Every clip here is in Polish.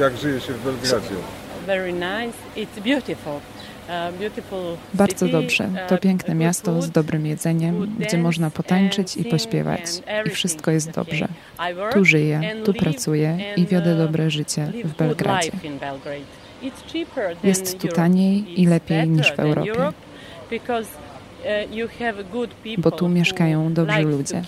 jak żyje się w Belgradzie? Very nice. It's beautiful. Uh, Bardzo dobrze. To uh, piękne miasto z dobrym jedzeniem, gdzie można potańczyć i pośpiewać. I wszystko jest dobrze. Tu żyję, tu pracuję i wiodę uh, dobre życie w Belgradzie. Jest tu taniej i lepiej niż w Europie. Bo tu mieszkają dobrzy ludzie.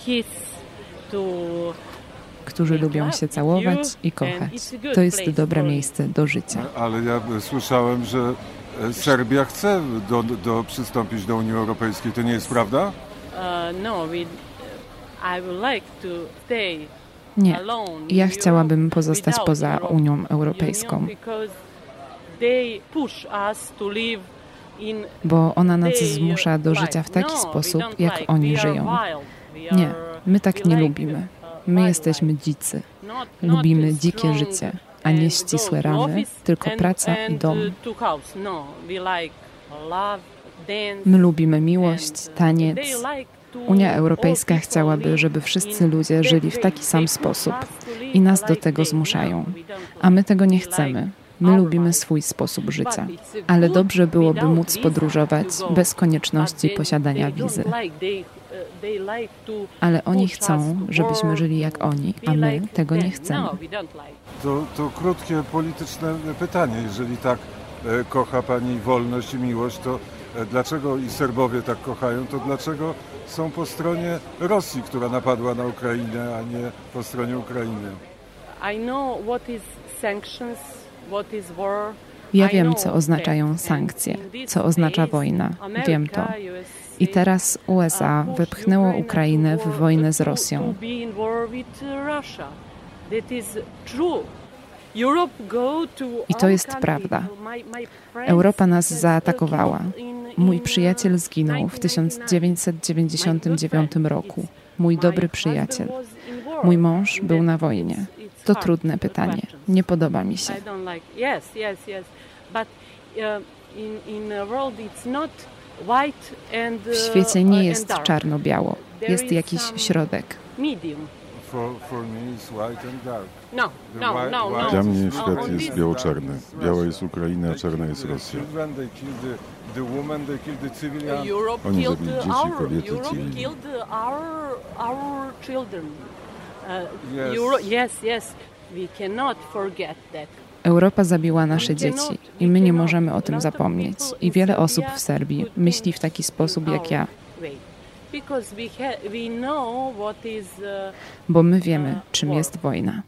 Którzy lubią się całować i kochać. To jest dobre miejsce do życia. Ale ja słyszałem, że e, Serbia chce do, do przystąpić do Unii Europejskiej. To nie jest prawda? Uh, no, we, I would like to stay Nie, ja chciałabym pozostać poza Unią Europejską, bo ona nas zmusza do życia w taki No, sposób, jak oni żyją. Nie, my tak nie lubimy. My jesteśmy dzicy. Lubimy dzikie życie, a nie ścisłe ramy, tylko praca i dom. My lubimy miłość, taniec. Unia Europejska chciałaby, żeby wszyscy ludzie żyli w taki sam sposób i nas do tego zmuszają. A my tego nie chcemy. My lubimy swój sposób życia. Ale dobrze byłoby móc podróżować bez konieczności posiadania wizy. Ale oni chcą, żebyśmy żyli jak oni, a my tego nie chcemy. No. To, to krótkie polityczne pytanie. Jeżeli tak e, kocha Pani wolność i miłość, to e, dlaczego i Serbowie tak kochają, to dlaczego są po stronie Rosji, która napadła na Ukrainę, a nie po stronie Ukrainy? I know what is sanctions, what is war. Ja wiem, co oznaczają sankcje, co oznacza wojna. Wiem to. I teraz USA Ukraine Ukrainę w wojnę z Rosją. I to jest prawda. Europa nas zaatakowała. Mój przyjaciel zginął w 1999 roku. Mój dobry przyjaciel. Mój mąż był na wojnie. To trudne pytanie. Nie podoba mi się. I don't like. Yes, yes, yes. But uh, in in the world it's not white and. W uh, świecie nie uh, jest czarno-biało. Jest jakiś środek. No, no, no. Dla mnie świat jest biało-czarny. Biała jest Ukraina, a czarna jest Rosja. Oni zabili dzieci, kobiety, cywili. Yes. Euro, yes, yes. We cannot forget that. Europa zabiła nasze dzieci i my nie możemy o tym zapomnieć. I wiele osób w Serbii myśli w taki sposób jak ja, Way. Because we ha- we know what is uh, bo my wiemy, czym jest wojna.